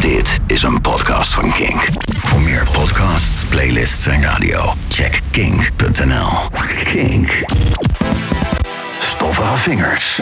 Dit is een podcast van Kink. Voor meer podcasts, playlists en radio, check kink.nl. Kink. Stoffige vingers.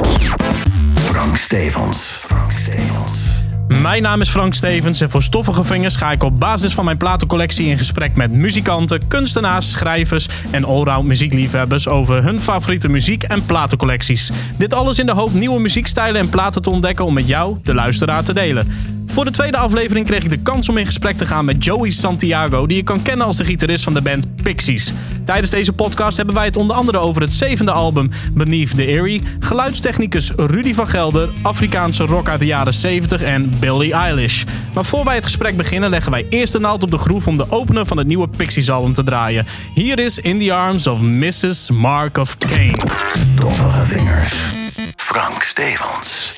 Frank Stevens. Frank Stevens. Mijn naam is Frank Stevens en voor Stoffige Vingers ga ik op basis van mijn platencollectie in gesprek met muzikanten, kunstenaars, schrijvers en allround muziekliefhebbers over hun favoriete muziek en platencollecties. Dit alles in de hoop nieuwe muziekstijlen en platen te ontdekken om met jou, de luisteraar, te delen. Voor de tweede aflevering kreeg ik de kans om in gesprek te gaan met Joey Santiago, die je kan kennen als de gitarist van de band Pixies. Tijdens deze podcast hebben wij het onder andere over het zevende album Beneath the Eerie, geluidstechnicus Rudy van Gelder, Afrikaanse rock uit de jaren 70 en Billie Eilish. Maar voor wij het gesprek beginnen leggen wij eerst een naald op de groef om de opener van het nieuwe Pixies album te draaien. Hier is In the Arms of Mrs. Mark of Cain. Stoffige vingers. Frank Stevens.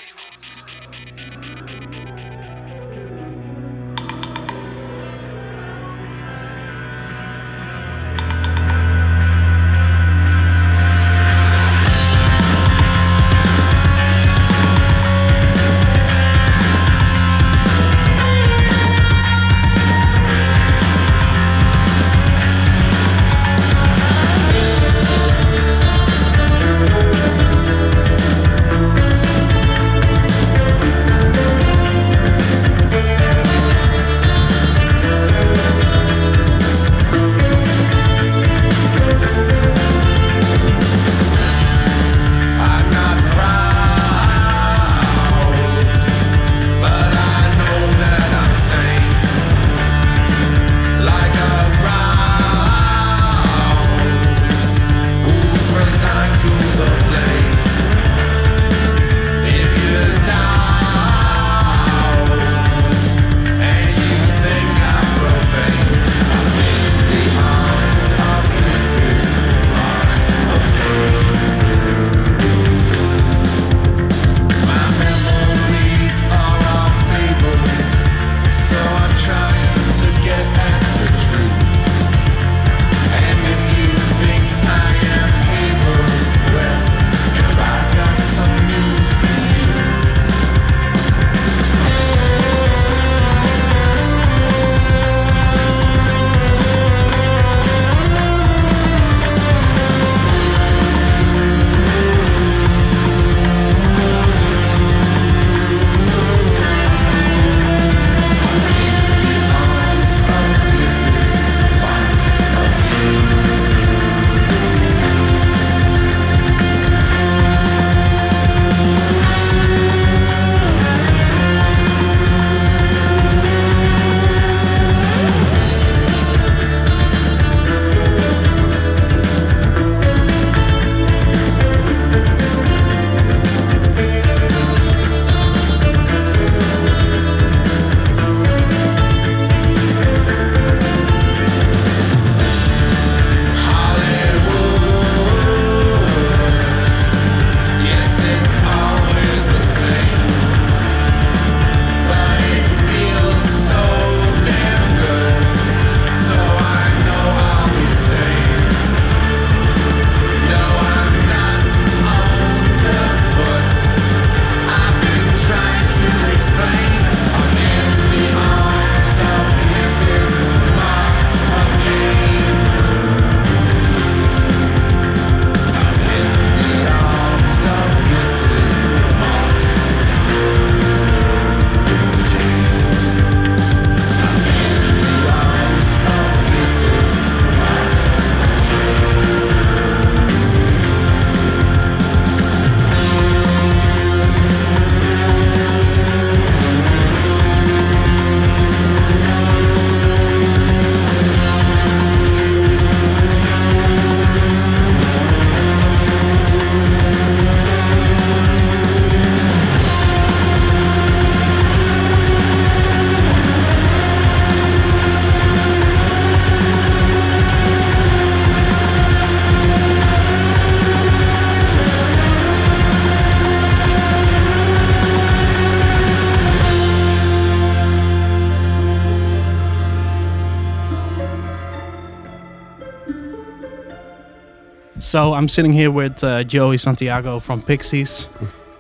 So I'm sitting here with uh, Joey Santiago from Pixies.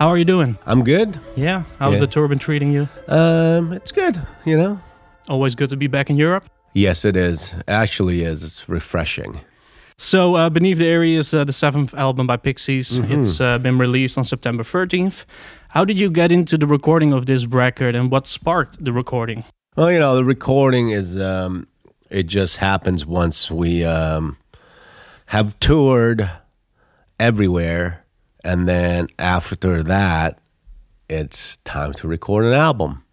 How are you doing? I'm good. Yeah. How's Yeah. the tour been treating you? Um, it's good. You know. Always good to be back in Europe. Yes, it is. Actually, is. It's refreshing. So, uh, Beneath the Eyrie is uh, the seventh album by Pixies. It's uh, been released on September 13th. How did you get into the recording of this record and what sparked the recording? Well, you know, the recording is. Um, it just happens once we um, have toured everywhere, and then after that, it's time to record an album.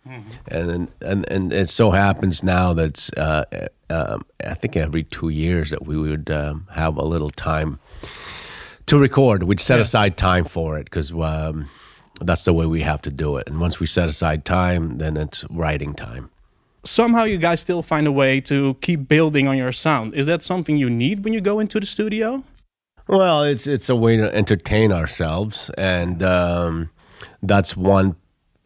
And, and and it so happens now that uh, um, I think every two years that we would um, have a little time to record. We'd set Yeah. aside time for it because um, that's the way we have to do it. And once we set aside time, then it's writing time. Somehow, you guys still find a way to keep building on your sound. Is that something you need when you go into the studio? Well, it's it's a way to entertain ourselves, and um, that's one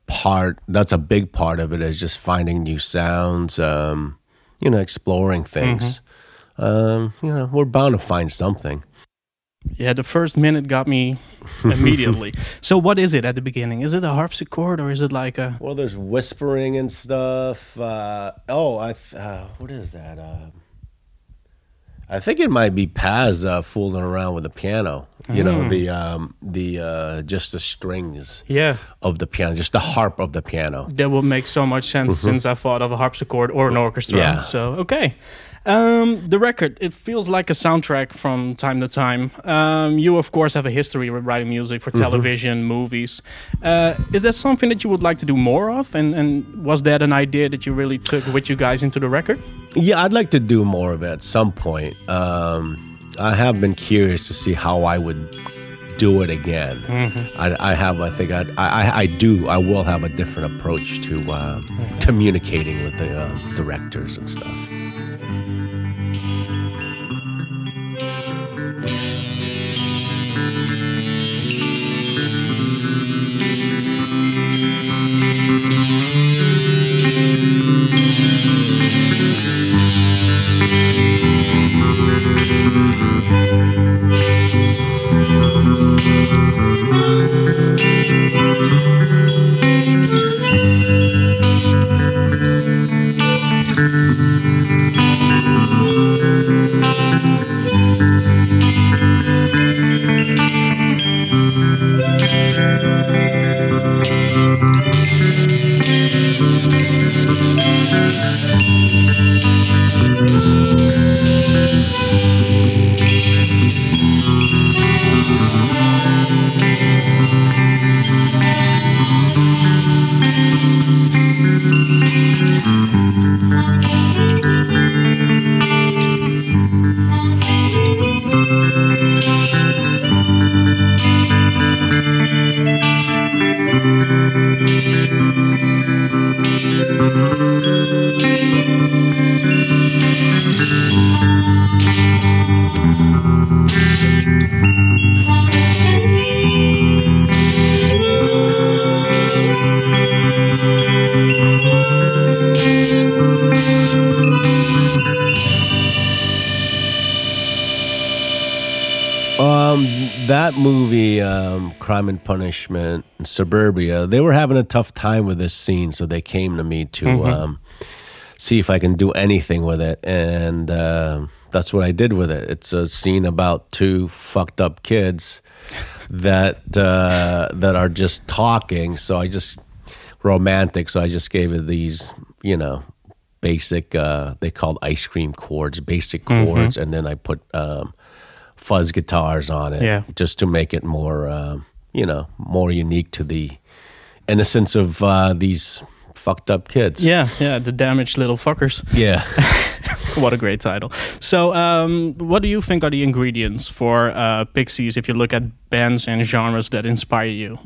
part. That's a big part of it is just finding new sounds. Um, you know, exploring things. Um, you know, we're bound to find something. Yeah, the first minute got me immediately. so, what is it at the beginning? Is it a harpsichord or is it like a. Well, there's whispering and stuff. Uh, oh, I th- uh, what is that? Uh, I think it might be Paz uh, fooling around with the piano. You know, the um, the uh, just the strings Yeah, of the piano, just the harp of the piano. that would make so much sense since I thought of a harpsichord or an orchestra. Yeah. So, okay. Um, the record, it feels like a soundtrack from time to time. Um, you, of course, have a history with writing music for television, movies. Uh, is that something that you would like to do more of? And, and was that an idea that you really took with you guys into the record? Yeah, I'd like to do more of it at some point. Um, I have been curious to see how I would do it again. I, I have, I think, I, I, I do, I will have a different approach to uh, communicating with the uh, directors and stuff. Movie, um, Crime and Punishment, and Suburbia, they were having a tough time with this scene, so they came to me to um, see if I can do anything with it, and uh, that's what I did with it. It's a scene about two fucked up kids that uh, that are just talking. So I just romantic. So I just gave it these, you know, basic. Uh, they called ice cream chords, basic chords, and then I put. Um, fuzz guitars on it Yeah. just to make it more um, you know more unique to the innocence of uh, these fucked up kids Yeah, yeah, the damaged little fuckers. yeah what a great title. So, um, what do you think are the ingredients for uh, Pixies if you look at bands and genres that inspire you?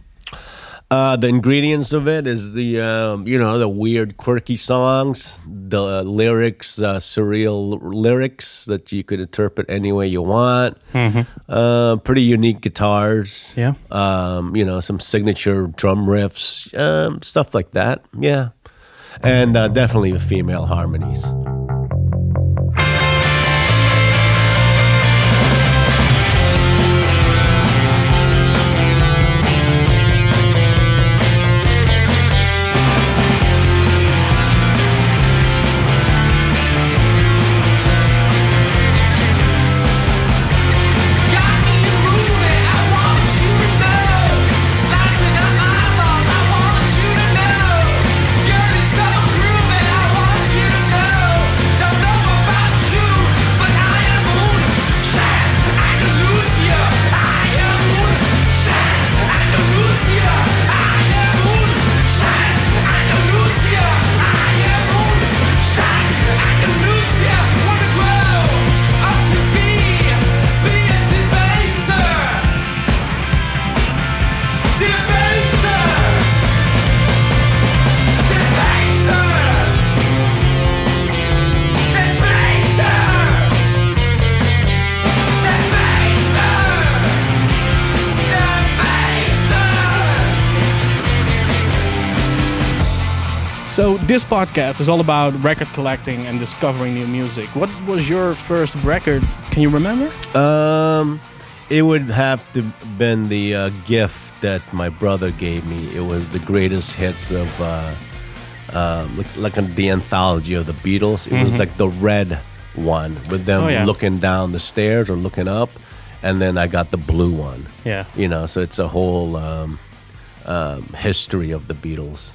Uh, the ingredients of it is the um, you know the weird quirky songs the lyrics uh, surreal lyrics that you could interpret any way you want uh, pretty unique guitars Yeah. um, you know, some signature drum riffs, um, stuff like that. Yeah, and uh, definitely the female harmonies. This podcast is all about record collecting and discovering new music. What was your first record? Can you remember? Um, it would have to been the uh, gift that my brother gave me. It was the greatest hits of uh, um, like, like uh, the anthology of the Beatles. It was like the red one with them Mm-hmm. Oh, yeah. looking down the stairs or looking up, and then I got the blue one. Yeah. You know, so it's a whole um, um, history of the Beatles.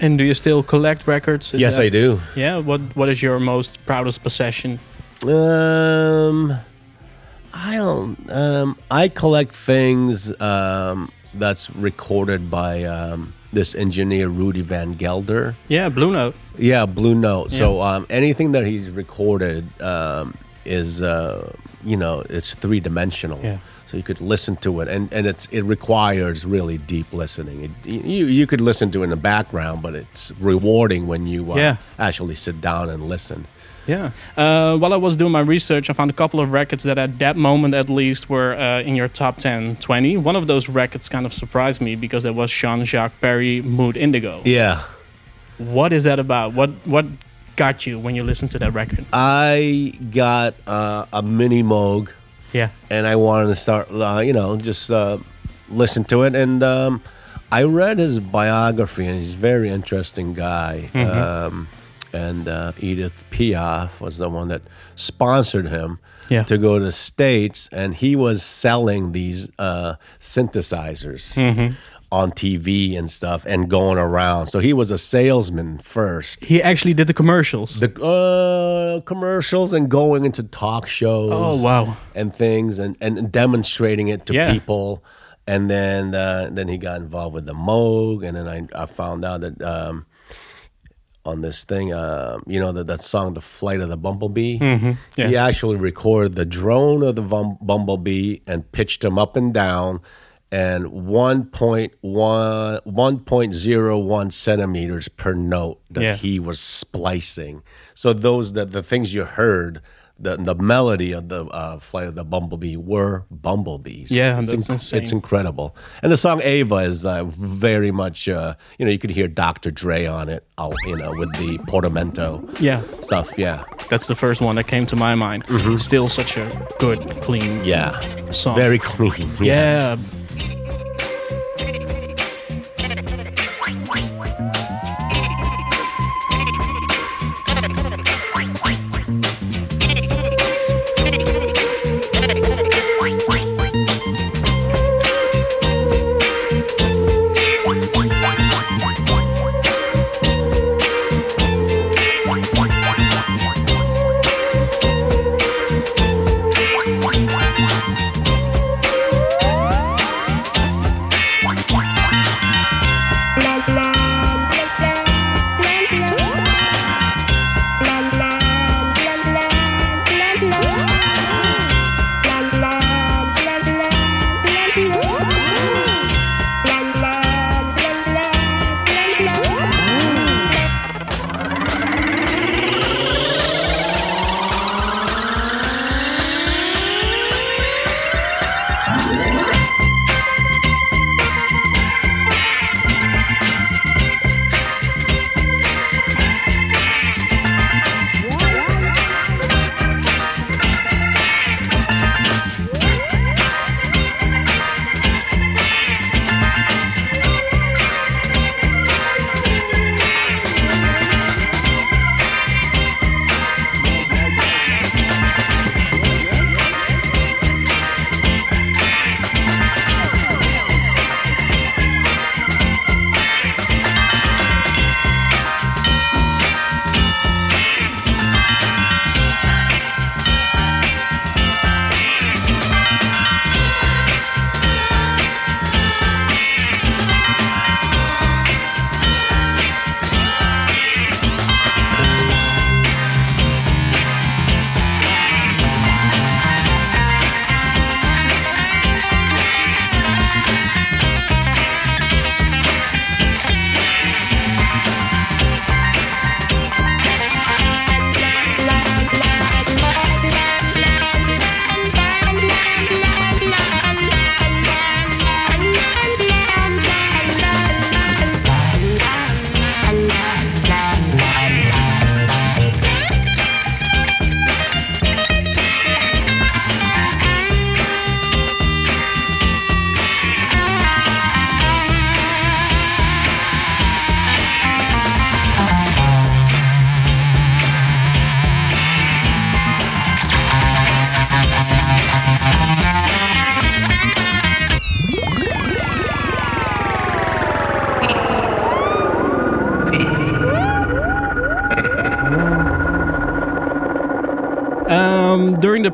And do you still collect records? Is yes, that- I do. Yeah. What What is your most proudest possession? Um, I don't. Um, I collect things um, that's recorded by um, this engineer Rudy Van Gelder. Yeah, Blue Note. Yeah, Blue Note. So um, anything that he's recorded um, is, uh, you know, it's three dimensional. Yeah. So you could listen to it, and, and it's it requires really deep listening. It, you you could listen to it in the background, but it's rewarding when you uh, Yeah. actually sit down and listen. Yeah. Uh, while I was doing my research, I found a couple of records that at that moment at least were uh, in your top 10, 20. One of those records kind of surprised me because it was Jean Jacques Perry Moog Indigo. Yeah. What is that about? What What got you when you listened to that record? I got uh, a mini Moog, Yeah. and I wanted to start, uh, you know, just uh, listen to it. And um, I read his biography, and he's a very interesting guy. Um, and uh, Edith Piaf was the one that sponsored him Yeah. to go to the States, and he was selling these uh, synthesizers. On TV and stuff, and going around. So he was a salesman first, He actually did the commercials. the uh, commercials and going into talk shows. Oh, wow. And things and, and demonstrating it to Yeah. people. And then uh, then he got involved with the Moog, and then I, I found out that um, on this thing, uh, you know, that, that song, "The Flight of the Bumblebee," Mm-hmm. yeah. he actually recorded the drone of the bum- bumblebee and pitched him up and down, and 1.1 1.01 centimeters per note that Yeah. he was splicing. So those that the things you heard. The, the melody of the uh, flight of the bumblebee were bumblebees. Yeah, it's, insane. it's incredible. And the song Ava is uh, very much, uh, you know, you could hear Dr. Dre on it, you know, with the portamento Yeah. stuff. Yeah, That's the first one that came to my mind. Still such a good, clean yeah, song. very clean. yes. Yeah.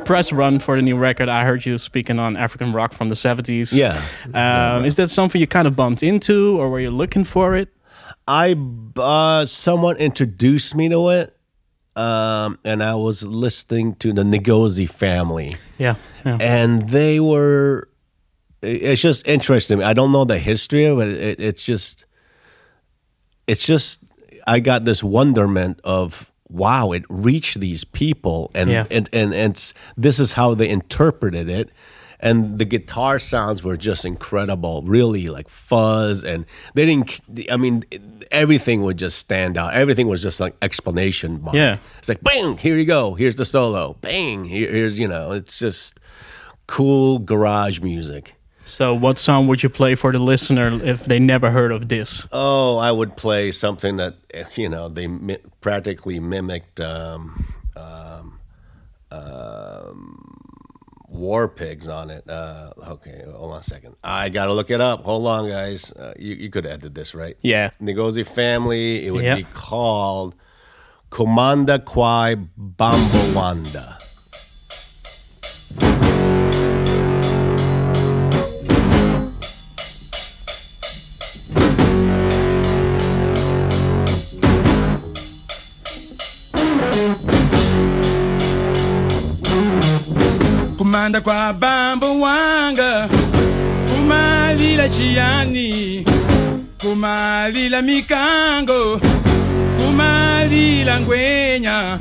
Press run for the new record, I heard you speaking on African rock from the 70s. Yeah. Um, is that something you kind of bumped into, or were you looking for it? I uh, someone introduced me to it, um, and I was listening to the Ngozi family, Yeah. yeah. and they were. It's just interesting. I don't know the history of it. it it's just, it's just. I got this wonderment of wow, it reached these people, and Yeah. and and, and it's, this is how they interpreted it. And the guitar sounds were just incredible, really like fuzz, and they didn't. I mean, everything would just stand out. Everything was just like explanation mark. Yeah. it's like bang, here you go. Here's the solo. Bang, here, here's you know. It's just cool garage music. So, what song would you play for the listener if they never heard of this? Oh, I would play something that you know they practically mimicked um, um, um, War Pigs on it. Uh, okay, hold on a second. I gotta look it up. Hold on, guys. Uh, you you could edit this, right? Yeah. Ngozi family. It would Yeah. be called Komanda Kwai Bambawanda. Kumanda kwa bambo wanga. Kumalila chiyani kumalila mikango. Kumalila ngwenya.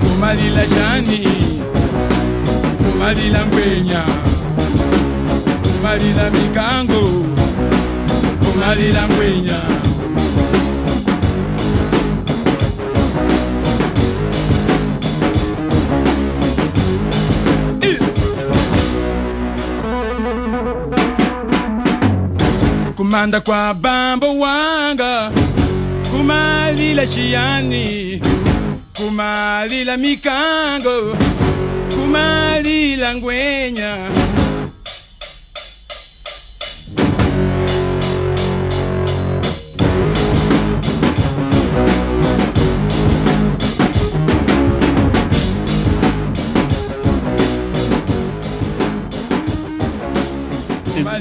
Kumalila chani kumalila ngwenya malila mikango malila ngwenya kumanda kwa bambo wanga. Kumalila chiyani kumalila mikango kumalila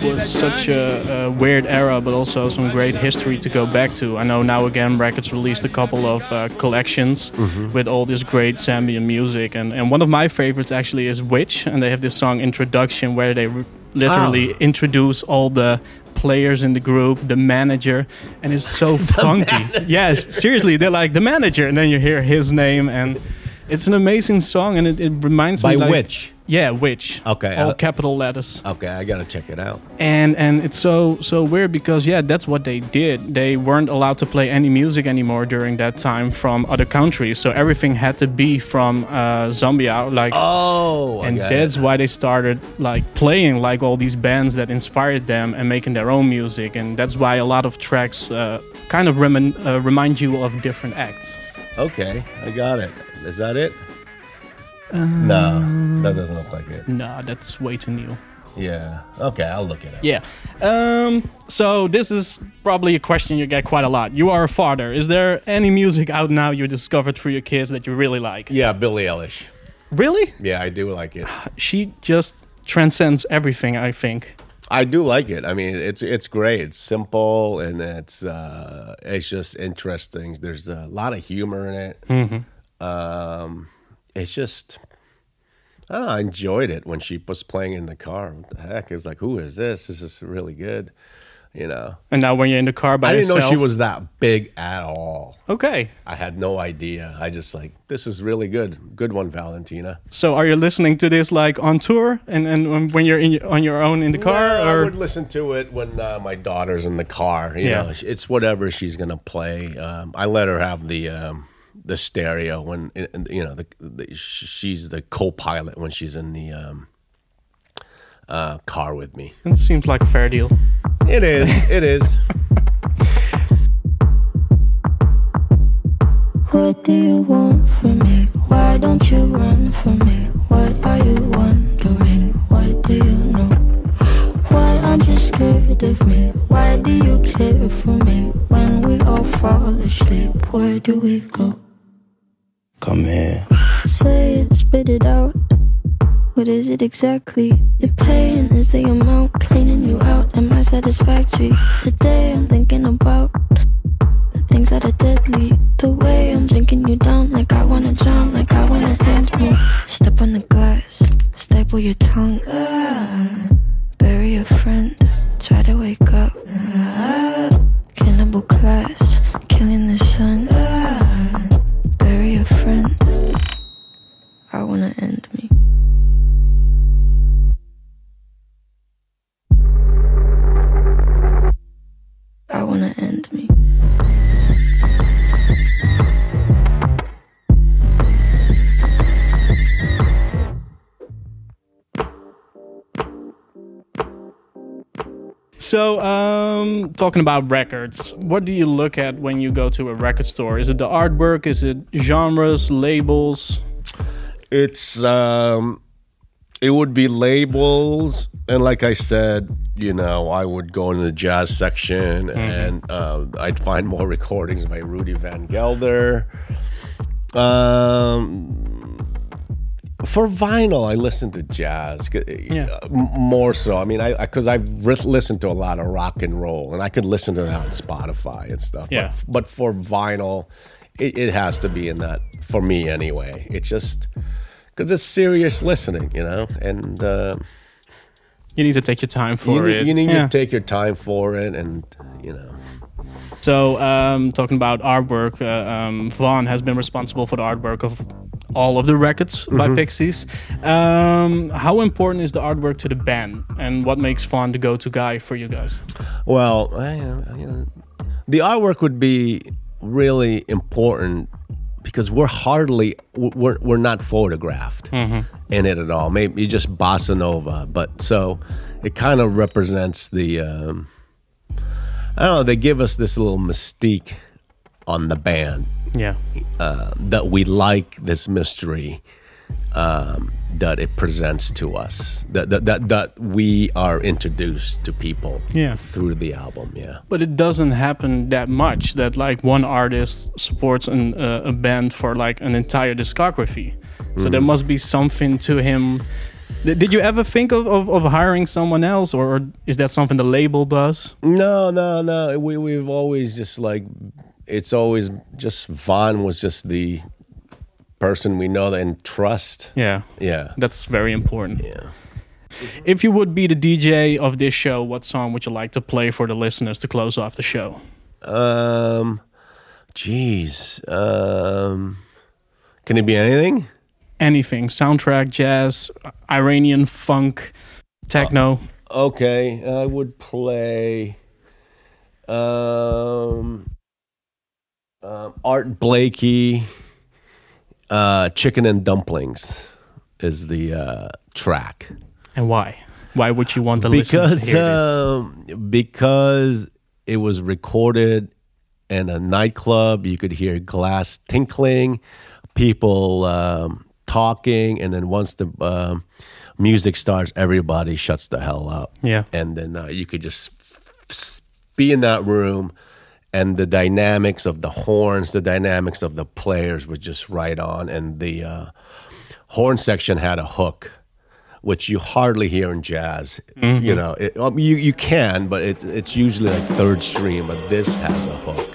was such a, a weird era, but also some great history to go back to. I know Now-Again Records released a couple of uh, collections with all this great Zambian music, and, and one of my favorites actually is Witch, and they have this song Introduction where they re- literally introduce all the players in the group, the manager, and it's so funky. Yes, seriously, they're like the manager, and then you hear his name, and it's an amazing song, and it, it reminds By me like, which? Yeah, Witch. Okay, all uh, capital letters Okay, I gotta check it out. and and it's so so weird because yeah that's what they did they weren't allowed to play any music anymore during that time from other countries so everything had to be from uh, zambia like Oh, and that's it. why they started like playing like all these bands that inspired them and making their own music and that's why a lot of tracks uh, kind of remin- uh, remind you of different acts Okay, I got it. Is that it? no, that doesn't look like it. no that's way too new Yeah. Okay, I'll look at it up. yeah um, so this is probably a question you get quite a lot you are a father is there any music out now you discovered for your kids that you really like Yeah, Billie Eilish. really Yeah, I do like it. she just transcends everything i think I do like it. I mean, it's it's great. It's simple and it's uh, it's just interesting. There's a lot of humor in it. Um, it's just I don't know. I enjoyed it when she was playing in the car. What the heck? It's like, who is this? This is really good. You know, and now when you're in the car by I didn't know she was that big at all. okay I had no idea. I just like this is really good. Good one, Valentina. so are you listening to this like on tour and and when you're in on your own in the car No, I would listen to it when uh, my daughter's in the car. You Yeah. know, it's whatever she's gonna play. Um, I let her have the um, the stereo when you know the, the she's the co-pilot when she's in the um, uh, car with me. it seems like a fair deal It is. It is. What do you want from me? Why Why don't you run from me? What are you wondering? What do you know? Why aren't you scared of me? Why do you care for me? When we all fall asleep, where do we go? Come here. Say it, spit it out. What is it exactly? Your pain is the amount cleaning you out. Am I satisfactory? Today I'm thinking about the things that are deadly. The way I'm drinking you down, like I wanna drown, like I wanna end me. Step on the glass, staple your tongue. Bury a friend, try to wake up. Cannibal class, killing the sun. So, um, talking about records, what do you look at when you go to a record store? Is it the artwork? Is it genres, labels? It's um, it would be labels, and like I said, you know, I would go into the jazz section, and uh, I'd find more recordings by Rudy Van Gelder. Um, for vinyl, I listen to jazz. Yeah. more so. I mean, I because I've re- listened to a lot of rock and roll, and I could listen to that on Spotify and stuff. Yeah. But, but for vinyl, it, it has to be in that for me anyway. It's just because it's serious listening, you know, and uh, You need to take your time for you, it. you need Yeah. to take your time for it, and you know. So, um, talking about artwork, uh, um, Vaughan has been responsible for the artwork of all of the records Mm-hmm. by Pixies. Um, how important is the artwork to the band, and what makes Vaughan the go-to guy for you guys? Well, I, you know, the artwork would be really important because we're hardly we're we're not photographed in it at all. Maybe just Bossanova, but so it kind of represents the. Um, I don't know. They give us this little mystique on the band Yeah, that we like this mystery um, that it presents to us. That, that that that we are introduced to people Yeah. through the album. Yeah. but it doesn't happen that much. That like one artist supports an, uh, a band for like an entire discography. So Mm. there must be something to him. Did did you ever think of, of, of hiring someone else, or is that something the label does? No, no, no. We we've always just like it's always just Vaughan was just the person we know and trust. Yeah, Yeah. that's very important. Yeah. If you would be the DJ of this show, what song would you like to play for the listeners to close off the show? Um jeez. Um can it be anything? Anything, soundtrack, jazz, Iranian funk, techno. Okay, I would play um, um Art Blakey uh Chicken and Dumplings is the uh track. and why? Why would you want to listen to because this? um, because it was recorded in a nightclub. You could hear glass tinkling, people um, talking, and then once the um, music starts, everybody shuts the hell up. Yeah. and then uh, you could just be in that room. And the dynamics of the horns, the dynamics of the players was just right on. And the uh, horn section had a hook which you hardly hear in jazz. You know, it, um, you you can, but it, it's usually like third stream. But this has a hook.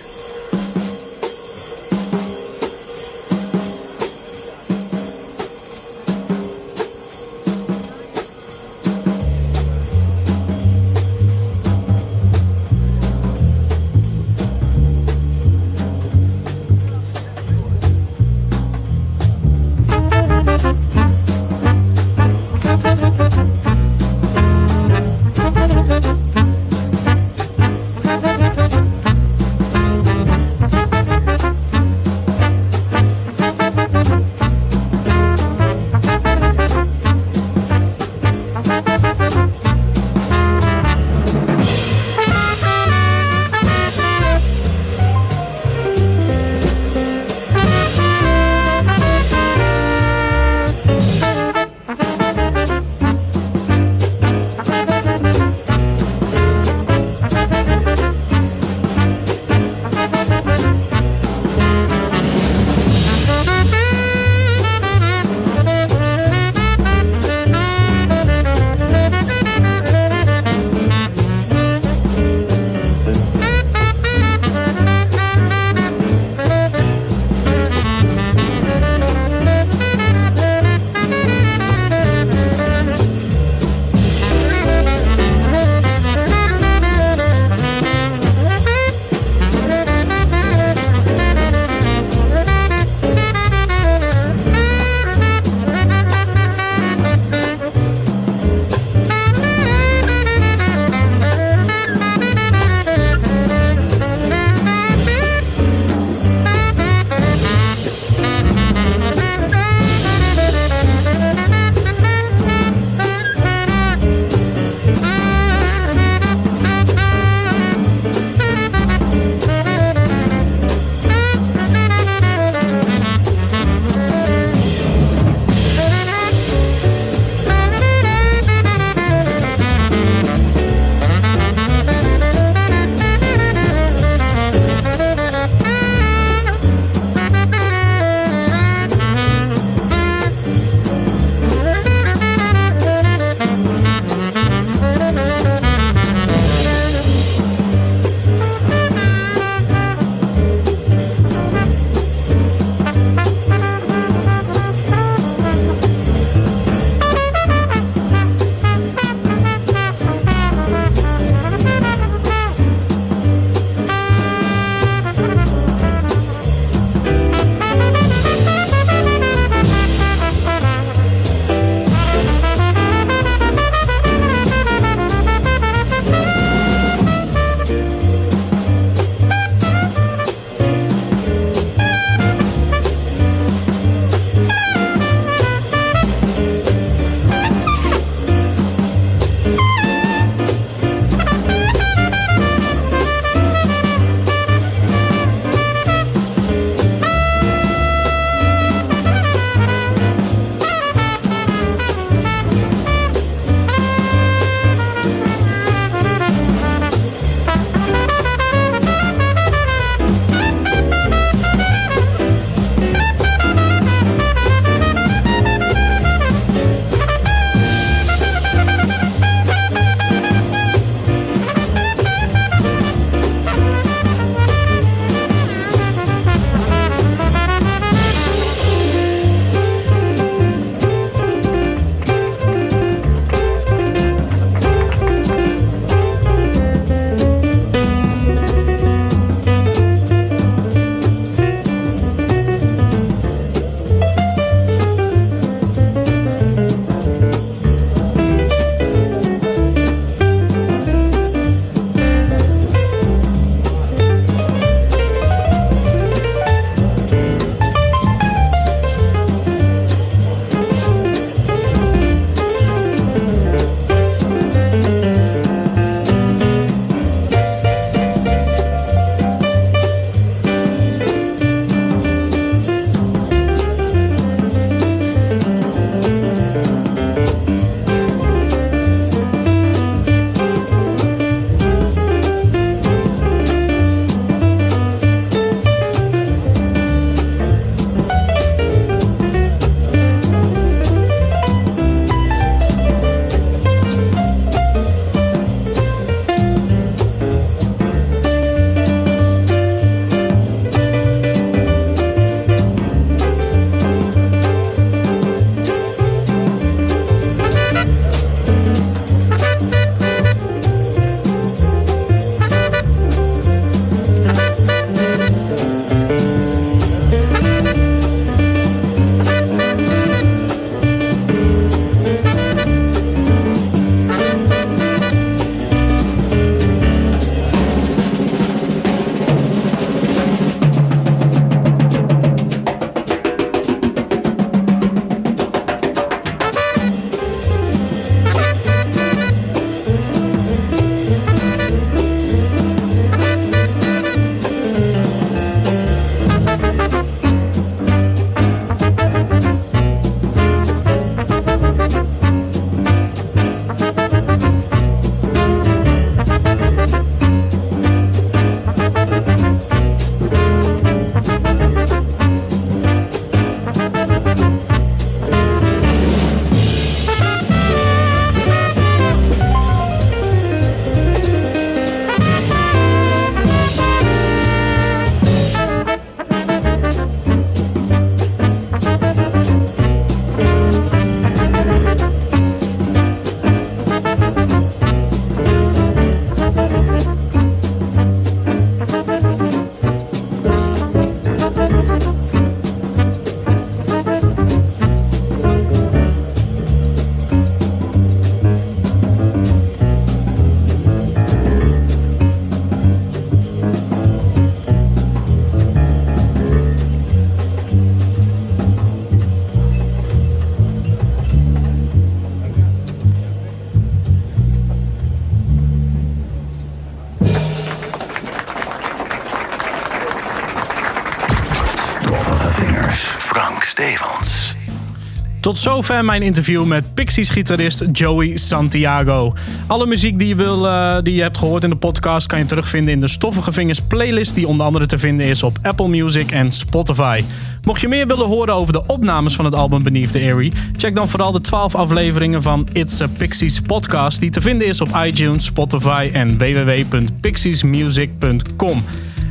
Zover mijn interview met Pixies-gitarist Joey Santiago. Alle muziek die je, wil, eh, die je hebt gehoord in de podcast kan je terugvinden in de Stoffige Vingers playlist, die onder andere te vinden is op Apple Music en Spotify. Mocht je meer willen horen over de opnames van het album Beneath the Airy, check dan vooral de 12 afleveringen van It's a Pixies podcast, die te vinden is op iTunes, Spotify en www.pixiesmusic.com.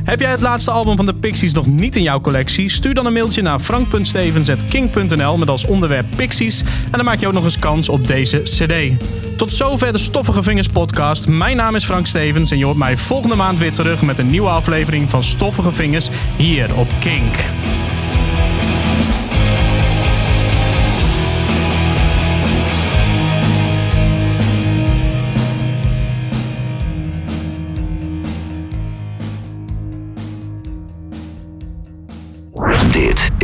Heb jij het laatste album van de Pixies nog niet in jouw collectie? Stuur dan een mailtje naar frank.stevens.king.nl met als onderwerp Pixies. En dan maak je ook nog eens kans op deze cd. Tot zover de Stoffige Vingers podcast. Mijn naam is Frank Stevens en je hoort mij volgende maand weer terug met een nieuwe aflevering van Stoffige Vingers hier op Kink.